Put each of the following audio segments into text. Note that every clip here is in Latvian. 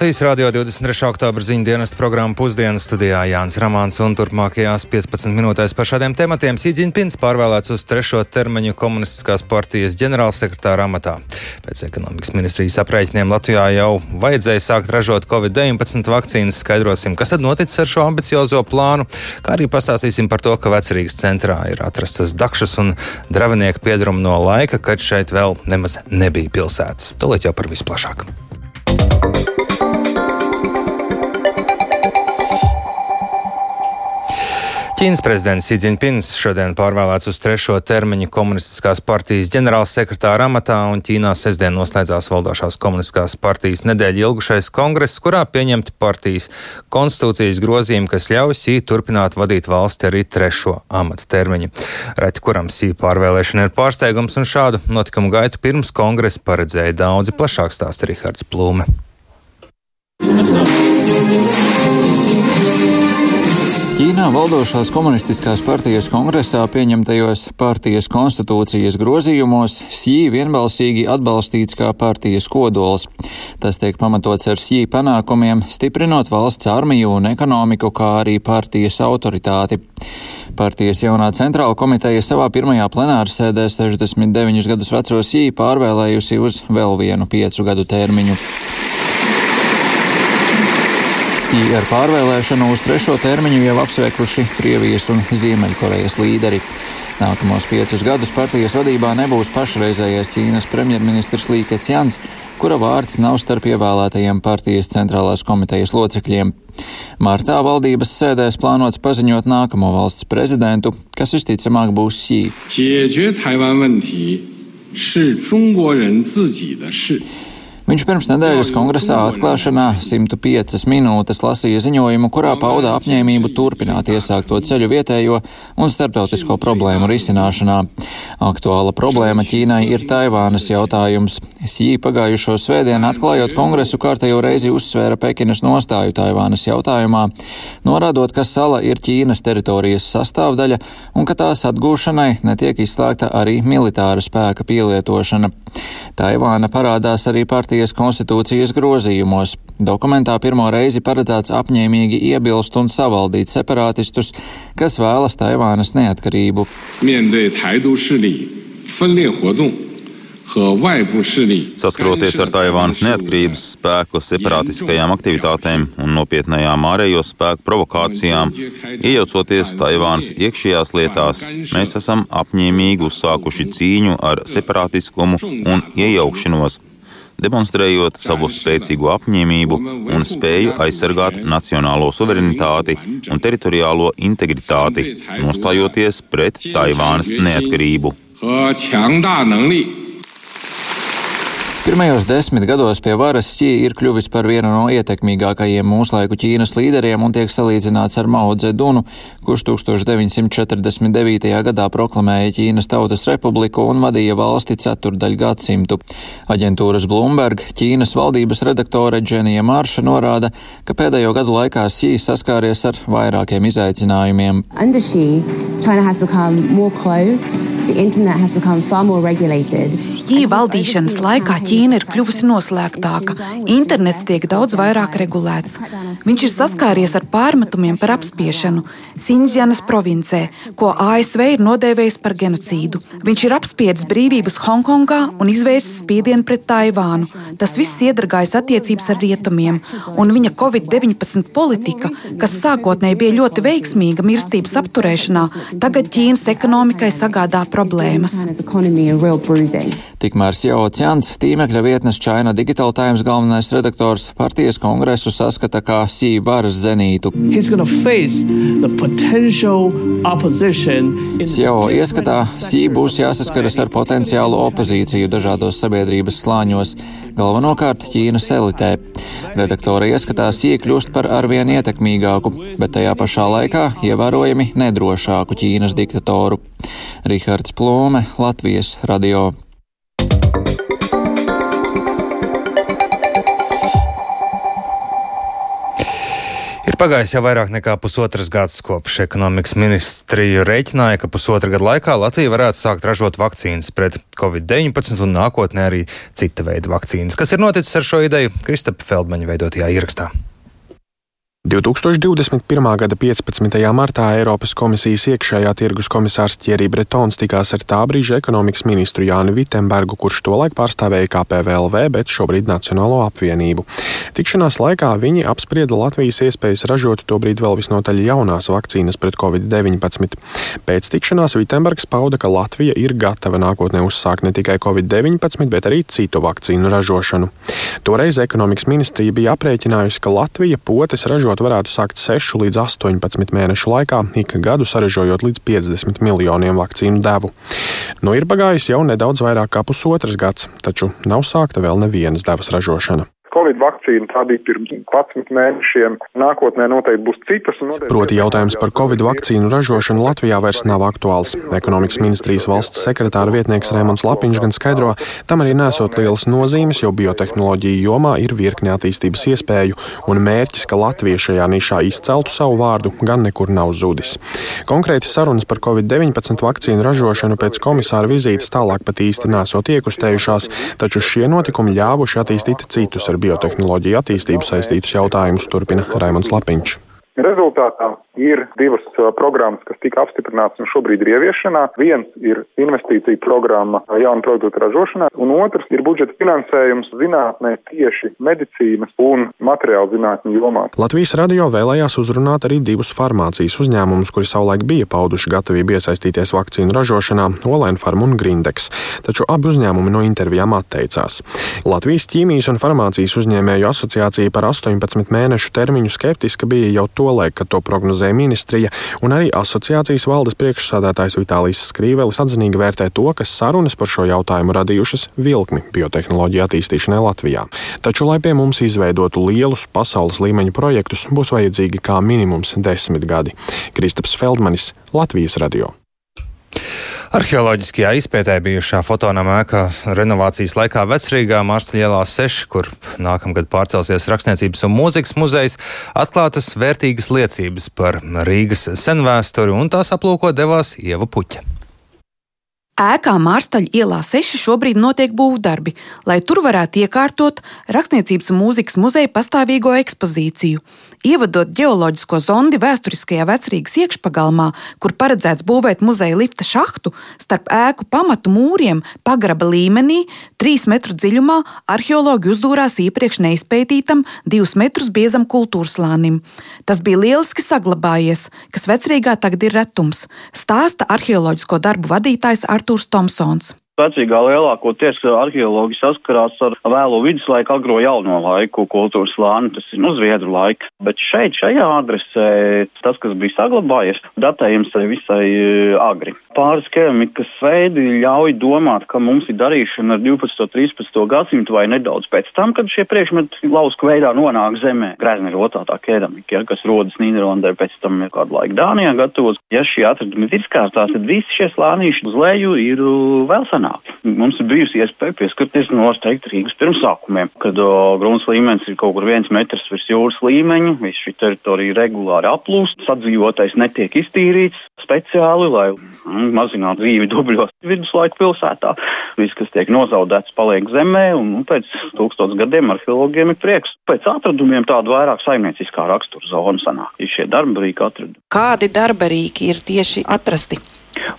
Latvijas Rādio 23. oktobra ziņu dienas programma pusdienas studijā Jānis Ramāns un turpmākajās 15 minūtēs par šādiem tematiem Sīdziņpins pārvēlēts uz trešo termiņu komunistiskās partijas ģenerālsekretāra amatā. Pēc ekonomikas ministrijas aprēķiniem Latvijā jau vajadzēja sākt ražot Covid-19 vakcīnas. Skaidrosim, kas tad noticis ar šo ambiciozo plānu, kā arī pastāstīsim par to, ka Vecrīgas centrā ir atrastas dakšas un dravinieku piedrumu no laika, kad šeit vēl nemaz nebija pilsētas. Tūlīt jau par visplašāk. Ķīnas prezidents Sīdziņpins šodien pārvēlēts uz trešo termiņu komunistiskās partijas ģenerālsekretāra amatā, un Ķīnā sestdien noslēdzās valdošās komunistiskās partijas nedēļa ilgušais kongress, kurā pieņemti partijas konstitūcijas grozījumi, kas ļauj Sī turpināt vadīt valsti arī trešo amata termiņu. Reti kuram Sī pārvēlēšana ir pārsteigums, un šādu notikumu gaitu pirms kongresa paredzēja daudzi plašāk stāsta Rihards Plūme. Ķīnā valdošās komunistiskās partijas kongresā pieņemtajos partijas konstitūcijas grozījumos Sī vienbalsīgi atbalstīts kā partijas kodols. Tas tiek pamatots ar Sī panākumiem, stiprinot valsts armiju un ekonomiku, kā arī partijas autoritāti. Partijas jaunā centrāla komiteja savā pirmajā plenāra sēdē 69 gadus veco Sī pārvēlējusi uz vēl vienu piecu gadu termiņu. Komisija ar pārvēlēšanu uz trešo termiņu jau apsveikuši Krievijas un Ziemeļkorejas līderi. Nākamos piecus gadus partijas vadībā nebūs pašreizējais Ķīnas premjerministrs Līkets Jans, kura vārds nav starp ievēlētajiem partijas centrālās komitejas locekļiem. Martā valdības sēdēs plānots paziņot nākamo valsts prezidentu, kas visticamāk būs Xi. Viņš pirms nedēļas kongresā atklāšanā 105 minūtes lasīja ziņojumu, kurā pauda apņēmību turpināt iesākto ceļu vietējo un starptautisko problēmu risināšanā. Aktuāla problēma Ķīnai ir Taivānas jautājums. Sī pagājušo svētdienu atklājot kongresu kārtējo reizi uzsvēra Pekinas nostāju Taivānas jautājumā, norādot, ka sala ir Ķīnas teritorijas sastāvdaļa un ka tās atgūšanai netiek izslēgta arī militāra spēka pielietošana. Taivāna parādās arī partijas konstitūcijas grozījumos. Dokumentā pirmo reizi paredzēts apņēmīgi iebilst un savaldīt separātistus, kas vēlas Taivānas neatkarību. 面对台独势力分裂活动 Saskaroties ar Taivānas neatkarības spēku separātiskajām aktivitātēm un nopietnējām ārējo spēku provokācijām, iejaucoties Taivānas iekšējās lietās, mēs esam apņēmīgi uzsākuši cīņu ar separātiskumu un iejaukšanos, demonstrējot savu spēcīgo apņēmību un spēju aizsargāt nacionālo suverenitāti un teritoriālo integritāti, nostājoties pret Taivānas neatkarību. Pirmajos desmit gados pie varas Xi ir kļuvis par vienu no ietekmīgākajiem mūslaiku Ķīnas līderiem un tiek salīdzināts ar Mao Dzedunu, kurš 1949. gadā proklamēja Ķīnas Tautas Republiku un vadīja valsti ceturdaļu gadsimtu. Aģentūras Bloomberg Ķīnas valdības redaktore Dženija Marša norāda, ka pēdējo gadu laikā Xi saskāries ar vairākiem izaicinājumiem. Under Xi, China has become more closed. Xi valdīšanas laikā Ķīna ir kļuvusi noslēgtāka, internets tiek daudz vairāk regulēts. Viņš ir saskāries ar pārmetumiem par apspiešanu Sinzjanas provincē, ko ASV ir nodēvējis par genocīdu. Viņš ir apspiedis brīvības Hongkongā un izvērsis spiedienu pret Taivānu. Tas viss iedragājas attiecības ar rietumiem, un viņa Covid-19 politika, kas sākotnēji bija ļoti veiksmīga mirstības apturēšanā, tagad Ķīnas ekonomikai sagādā problēmas. Tikmēr Sjau Cians, tīmekļa vietnes China Digital Times galvenais redaktors, partijas kongresu saskata kā sī varas zenītu. Sjau ieskatā sī būs jāsaskaras ar potenciālu opozīciju dažādos sabiedrības slāņos, galvenokārt Ķīnas elitē. Redaktora ieskatā sī kļūst par arvien ietekmīgāku, bet tajā pašā laikā ievērojami nedrošāku Ķīnas diktatoru. Rihards Plūme, Latvijas radio. Pagājis jau vairāk nekā pusotras gads kopš ekonomikas ministrija reiķināja, ka pusotra gada laikā Latvija varētu sākt ražot vakcīnas pret covid-19 un nākotnē arī cita veida vakcīnas. Kas ir noticis ar šo ideju? Kristapa Feldmaņa veidotajā ierakstā. 2021. gada 15. martā Eiropas komisijas iekšējā tirgus komisārs Thierry Bretons tikās ar tā brīža ekonomikas ministru Jānu Vitsenbergu, kurš tolaik pārstāvēja KPVLV, bet šobrīd Nacionālo apvienību. Tikšanās laikā viņi apsprieda Latvijas iespējas ražot tobrīd vēl visnotaļ jaunās vakcīnas pret covid-19. Pēc tikšanās Vitsenbergs pauda, ka Latvija ir gatava nākotnē uzsākt ne tikai covid-19, bet arī citu vakcīnu ražošanu. Toreiz ekonomikas ministrija bija aprēķinājusi, ka Latvija potes ražo ražot varētu sākt 6 līdz 18 mēnešu laikā, ik gadu saražojot līdz 50 miljoniem vakcīnu devu. Nu ir pagājis jau nedaudz vairāk kā pusotras gads, taču nav sākta vēl nevienas devas ražošana. Covid vakcīna tā bija pirms 11 mēnešiem. Nākotnē noteikti būs citas. Noteikti Proti jautājums par Covid vakcīnu ražošanu Latvijā vairs nav aktuāls. Ekonomikas ministrijas valsts sekretāra vietnieks Rēmons Lapiņš gan skaidro, tam arī nesot lielas nozīmes, jo biotehnoloģija jomā ir virkne attīstības iespēju, un mērķis, ka Latvija šajā nišā izceltu savu vārdu, gan nekur nav zudis. Konkrēti sarunas par Covid-19 vakcīnu ražošanu pēc komisāra vizītes tālāk pat īsti nesot iekustējušās, taču šie notikumi ļāvuši attīstīt citus ar biotehnoloģiju attīstību saistītus jautājumus, turpina Raimons Lapiņš. Rezultātā ir divas programmas, kas tika apstiprinātas un šobrīd ir ieviešanā. Viens ir investīcija programma jaunu produktu ražošanā, un otrs ir budžeta finansējums zinātnē tieši medicīnas un materiālu zinātņu jomā. Latvijas radio vēlējās uzrunāt arī divus farmācijas uzņēmumus, kuri savulaik bija pauduši gatavību iesaistīties vakcīnu ražošanā - Olainfarm un Grindex, taču abi uzņēmumi no intervijām atteicās. Latvijas ķīmijas un farmācijas uzņēmēju asociācija par 18 mēnešu termiņu skeptiska bija jau tolaik, kad to prognozēja ministrija, un arī asociācijas valdes priekšsādātājs Vitālijas Skrīvelis atzinīgi vērtē to, ka sarunas par šo jautājumu radījušas vilkmi biotehnoloģiju attīstīšanai Latvijā. Taču, lai pie mums izveidotu lielus pasaules līmeņa projektus, būs vajadzīgi kā minimums desmit gadi. Kristaps Feldmanis, Latvijas radio. Arheoloģiskajā izpētē bijušā fotonama ēka renovācijas laikā Vecrīgā Mārsļa ielā 6, kur nākamgad pārcelsies Rakstniecības un mūzikas muzejs, atklātas vērtīgas liecības par Rīgas senvēsturi, un tās aplūko devās Ieva Puķa. Ēkā Mārstaļa ielā 6 šobrīd notiek būvdarbi, lai tur varētu iekārtot Rakstniecības un mūzikas muzeja pastāvīgo ekspozīciju. Ievadot geoloģisko zondi vēsturiskajā vecrīgas iekšpagalmā, kur paredzēts būvēt muzeja lifta šahtu, starp ēku pamatu mūriem pagraba līmenī, 3 metru dziļumā, arheologi uzdūrās iepriekš neizpētītam, 2 metrus biezam kultūrslānim. Tas bija lieliski saglabājies, kas vecrīgā tagad ir retums, stāsta arheoloģisko darbu vadītājs Artūrs Tomsons. Vecīgā lielākoties arheologi saskarās ar vēlo viduslaiku, agro jauno laiku kultūras slāni, tas ir no Zviedru laika. Bet šeit, šajā adresē, tas, kas bija saglabājies, datējums ir visai e, agri. Pāris keramikas veidi ļauj domāt, ka mums ir darīšana ar 12. un 13. gadsimtu vai nedaudz pēc tam, kad šie priekšmeti lausku veidā nonāk zemē. Grēzna ir otrā keramika, ja, kas rodas Nīderlandē, pēc tam ir kādu laiku Dānijā gatavos. Ja šie atradumi ir izkārtās, tad visi šie slānīši uz leju ir vēl senāk panākt. Mums ir bijusi iespēja pieskarties noteikti Rīgas pirmsākumiem, kad o, grunts līmenis ir kaut kur viens metrs virs jūras līmeņa, viss šī teritorija regulāri aplūst, sadzīvotais netiek iztīrīts speciāli, lai mm, mazinātu dzīvi dubļos viduslaiku pilsētā. Viss, kas tiek nozaudēts, paliek zemē, un nu, pēc tūkstots gadiem arheologiem ir prieks. Pēc atradumiem tādu vairāk saimnieciskā rakstura zonu sanāk. Ir šie darbarīki atradumi. Kādi darbarīki ir tieši atrasti?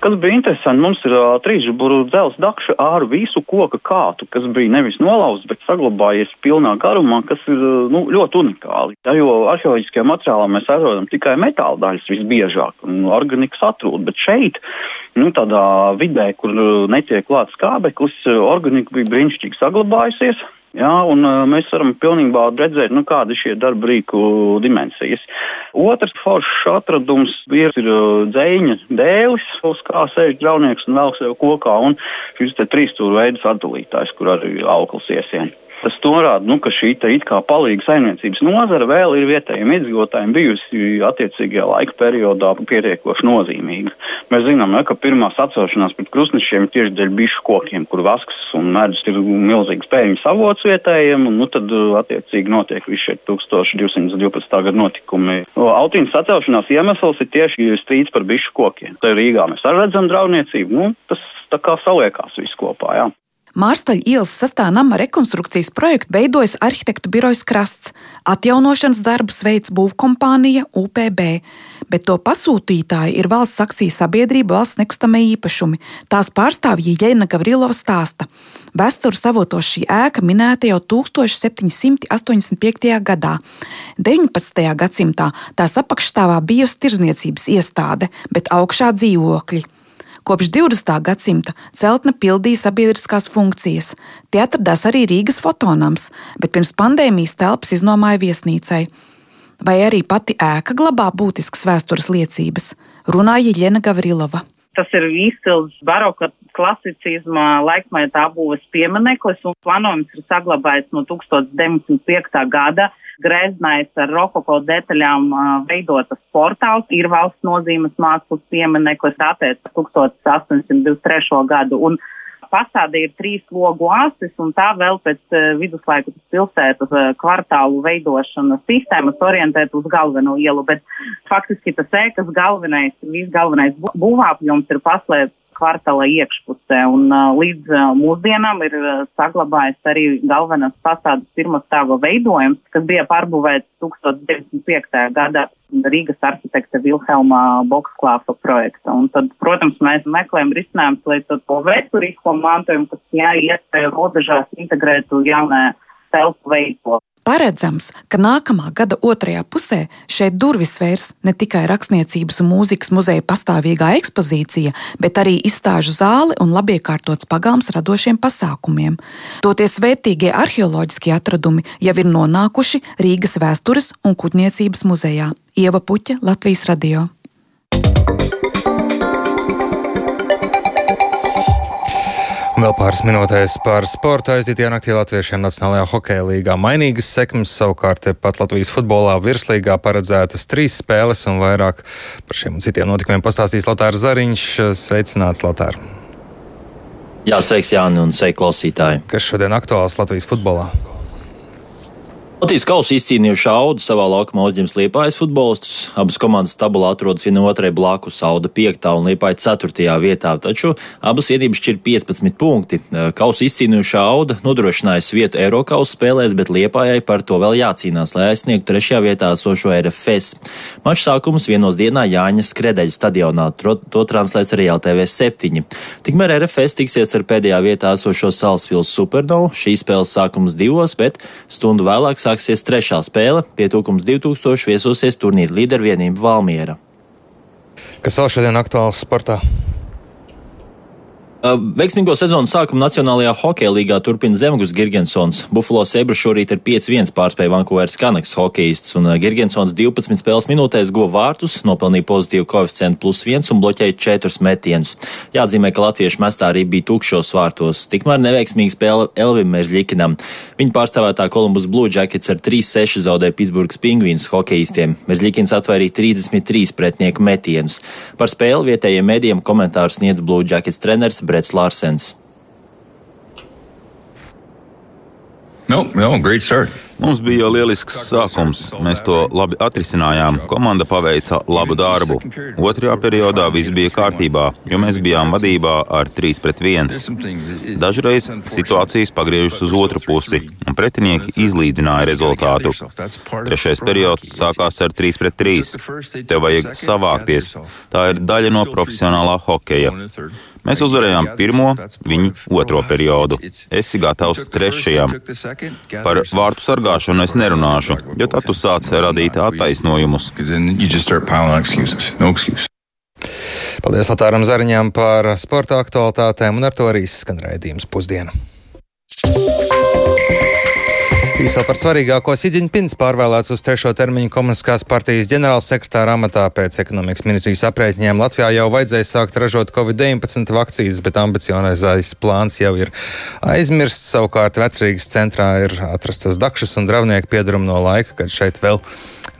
Kas bija interesanti, mums ir uh, trīsžuburu dzels dakša ar visu koka kātu, kas bija nevis nolauzts, bet saglabājies pilnā garumā, kas ir nu, ļoti unikāli. Ja, jo arheoloģiskajā materiālā mēs atrodam tikai metāla daļas visbiežāk, un organikas atrod, bet šeit, nu, tādā vidē, kur netiek klāts skābeklis, organika bija brīnišķīgi saglabājusies. Jā, un mēs varam pilnībā redzēt, nu, kāda ir šie darba rīku dimensijas. Otrs foršs atradums ir, ir dzēņa dēlis, uz kā sēž draunieks un velk sev kokā, un šis te trīstūra veids atdalītājs, kur arī aukls iesien. Tas norāda, nu, ka šī it kā palīga saimniecības nozara vēl ir vietējiem iedzīvotājiem bijusi attiecīgajā laika periodā pietiekoši nozīmīga. Mēs zinām, ne, ka pirmā sacelšanās pret krustnešiem ir tieši dēļ bišu kokiem, kur vasks un medus ir milzīgs pēļņas avots vietējiem, un nu, tad attiecīgi notiek visi šie 1212. gada notikumi. Autīnas sacelšanās iemesls ir tieši strīds par bišu kokiem. Te Rīgā mēs arī redzam draudniecību, nu, tas tā kā saliekās viss kopā, jā. Mārstaļa ielas sastāvā nama rekonstrukcijas projektu veidojas arhitektu birojas Krasts. Atjaunošanas darbus veids būvkompānija UPB, bet to pasūtītāji ir valsts akciju sabiedrība valsts nekustamie īpašumi. Tās pārstāvja Jēna Gavrilova stāsta. Vēstures avotos šī ēka minēta jau 1785. gadā. 19. gadsimtā tās apakšstāvā bijusi tirzniecības iestāde, bet augšā dzīvokļi. Kopš 20. gadsimta celtne pildīja sabiedriskās funkcijas. Tie atradās arī Rīgas fotonams, bet pirms pandēmijas telpas iznomāja viesnīcai. Vai arī pati ēka glabā būtiskas vēstures liecības, runāja Jēna Gavrilova. Tas ir izcils baroka klasicisma laikmetā būves piemineklis, un planojums ir saglabājis no 1905. gada greznais ar rokoko detaļām veidotas portāls ir valsts nozīmes mākslas piemineklis attiec 1823. gadu. Un fasāde ir trīs logu asis, un tā vēl pēc viduslaiku pilsētas kvartālu veidošanas sistēmas orientēt uz galveno ielu, bet faktiski tas ēkas galvenais, visgalvenais būvāpjums ir paslēpts kvartāla iekšpusē. Un, līdz mūsdienām ir saglabājis arī galvenās fasādes pirmā stāva veidojums, kas bija pārbūvēts 1905. gadā. Rīgas arhitekta Vilhelma Boksklāfa projekta. Un tad, protams, mēs meklējam risinājumus, lai to vēsturisko mantojumu, kas jāiet robežās integrētu jaunā telpu veido. Paredzams, ka nākamā gada otrajā pusē šeit durvis vērs ne tikai rakstniecības un mūzikas muzeja pastāvīgā ekspozīcija, bet arī izstāžu zāle un labiekārtots pagalms radošiem pasākumiem. Toties vērtīgie arheoloģiskie atradumi jau ir nonākuši Rīgas vēstures un kuģniecības muzejā. Ieva Puķa, Latvijas radio. Vēl pāris minūtēs par sporta aizdītajā naktī latviešiem Nacionālajā hokeja līgā mainīgas sekmes, savukārt pat Latvijas futbolā virslīgā paredzētas trīs spēles un vairāk par šiem un citiem notikumiem pastāstīs Lotārs Zariņš. Sveicināts, Lotār! Jā, sveiks, Jāni, un sveiki klausītāji! Kas šodien aktuāls Latvijas futbolā? Latvijas kausa izcīnījuši Audu savā laukumā uzņems Liepājas futbolistus. Abas komandas tabulā atrodas viena otrai blakus. Auda 5. un Liepāja 4. vietā, taču abas vienības šķir 15 punkti. Kausa izcīnījuši Auda nodrošinājusi vietu Eirokaus spēlēs, bet Liepājai par to vēl jācīnās, lai aizsniegtu 3. vietā esošo RFS. Mačs sākums vienos dienā Jāņa Skredeļa stadionā, to translēs arī LTV 7. Tikmēr RFS tiksies ar pēdējā vietā esošo Salsvils Supernovu. Šī spēles sākums divos, bet stundu vēlāk sāksies trešā spēle. Pietūkums 2000 viesosies turnīra līdervienība Valmiera. Kas vēl šodien aktuāls sportā? Veiksmīgo sezonas sākumu Nacionālajā hokeja līgā turpina Zemgus Girgensons. Buffalo Sabres šorīt ar 5-1 pārspēja Vankūveras Kanaks hokejistus, un Girgensons 12 spēles minūtēs guva vārtus, nopelnīja pozitīvu koeficientu plus 1 un bloķēja 4 metienus. Jāatzīmē, ka latviešu mestā arī bija tukšos vārtos. Tikmēr neveiksmīga spēle Elvim Merzļikinam. Viņa pārstāvētā Columbus Blue Jackets ar 3-6 zaudēja Pittsburghs Pingvīns hokejistiem. Merzļikins atvairīja 33 pretinieku metienus. Par spēli vietējiem medijiem komentārus sniedz Blue Jackets treneris Brets Larsens. No, no, great start. Mums bija lielisks sākums. Mēs to labi atrisinājām. Komanda paveica labu darbu. Otrajā periodā viss bija kārtībā, jo mēs bijām vadībā ar 3 pret 1. Dažreiz situācijas pagriežas uz otru pusi, un pretinieki izlīdzināja rezultātu. Trešais periods sākās ar 3 pret 3. Tev vajag savākties. Tā ir daļa no profesionālā hokeja. Mēs uzvarējām pirmo, viņi otro periodu. Esi gatavs trešajam. Par vārtu sargāšanu es nerunāšu, jo tad tu sāc radīt attaisnojumus. Paldies Latāram Zariņām par sporta aktualitātēm, un ar to arī skan raidījums pusdiena. Īsā par svarīgāko Sidziņpins pārvēlēts uz trešo termiņu komunistiskās partijas ģenerālsekretāra amatā pēc ekonomikas ministrijas aprēķiniem. Latvijā jau vajadzēja sākt ražot Covid-19 vakcīnas, bet ambiciozais plāns jau ir aizmirsts. Savukārt vecrīgas centrā ir atrastas dakšas un dravnieku piedarumi no laika, kad šeit vēl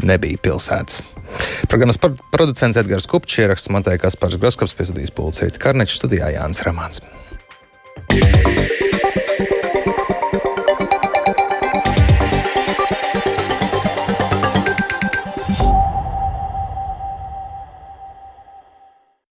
nebija pilsētas. Programmas producents Edgars Kupčs ieraksts Matei Kaspars Groskops, piesudījis pulcīt Karnečs studijā Jānis Ramāns. Yeah.